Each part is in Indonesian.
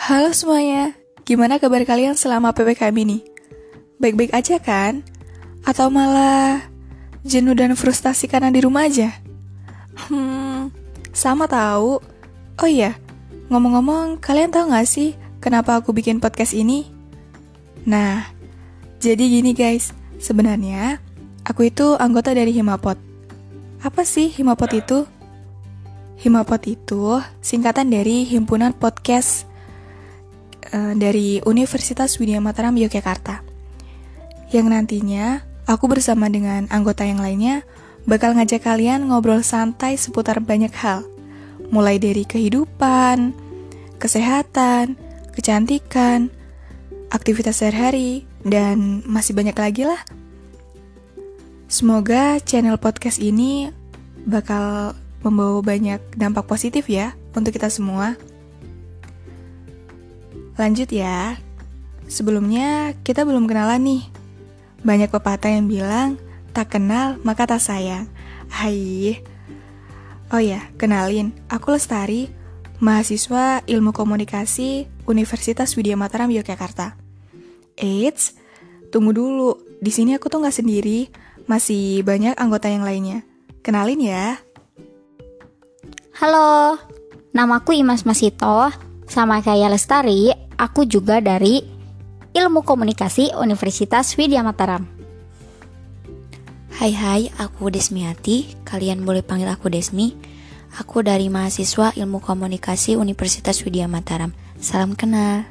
Halo semuanya, gimana kabar kalian selama PPKM ini? Baik-baik aja kan? Atau malah jenuh dan frustasi karena di rumah aja? Hmm, sama tahu. Oh iya, ngomong-ngomong, kalian tahu gak sih kenapa aku bikin podcast ini? Nah, jadi gini guys, sebenarnya aku itu anggota dari Himapot. Apa sih Himapot itu? Himapot itu singkatan dari Himpunan Podcast uh, dari Universitas Widya Mataram Yogyakarta. Yang nantinya aku bersama dengan anggota yang lainnya bakal ngajak kalian ngobrol santai seputar banyak hal. Mulai dari kehidupan, kesehatan, kecantikan, aktivitas sehari-hari, dan masih banyak lagi lah. Semoga channel podcast ini bakal membawa banyak dampak positif ya untuk kita semua. Lanjut ya. Sebelumnya kita belum kenalan nih. Banyak pepatah yang bilang tak kenal maka tak sayang. Hai. Oh ya, kenalin, aku Lestari, mahasiswa Ilmu Komunikasi Universitas Widya Mataram Yogyakarta. Eits, tunggu dulu. Di sini aku tuh nggak sendiri, masih banyak anggota yang lainnya. Kenalin ya. Halo, namaku Imas Masito, sama kayak Lestari, aku juga dari Ilmu Komunikasi Universitas Widya Mataram. Hai hai, aku Desmiati, kalian boleh panggil aku Desmi. Aku dari mahasiswa Ilmu Komunikasi Universitas Widya Mataram. Salam kenal.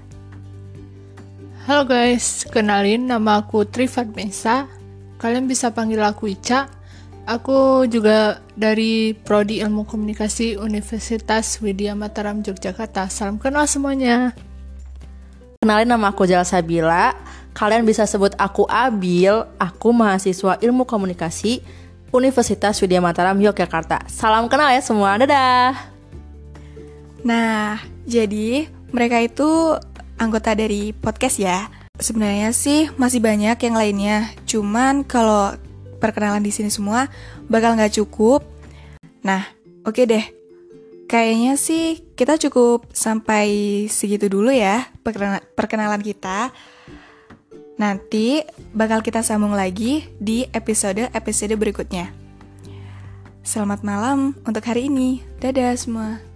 Halo guys, kenalin nama aku Trifat Mesa. Kalian bisa panggil aku Ica. Aku juga dari Prodi Ilmu Komunikasi Universitas Widya Mataram Yogyakarta. Salam kenal semuanya. Kenalin nama aku Jal Sabila. Kalian bisa sebut aku Abil. Aku mahasiswa Ilmu Komunikasi Universitas Widya Mataram Yogyakarta. Salam kenal ya semua. Dadah. Nah, jadi mereka itu anggota dari podcast ya. Sebenarnya sih masih banyak yang lainnya. Cuman kalau perkenalan di sini semua bakal nggak cukup. Nah, oke okay deh. Kayaknya sih kita cukup sampai segitu dulu ya perkenalan kita. Nanti bakal kita sambung lagi di episode-episode berikutnya. Selamat malam untuk hari ini. Dadah semua.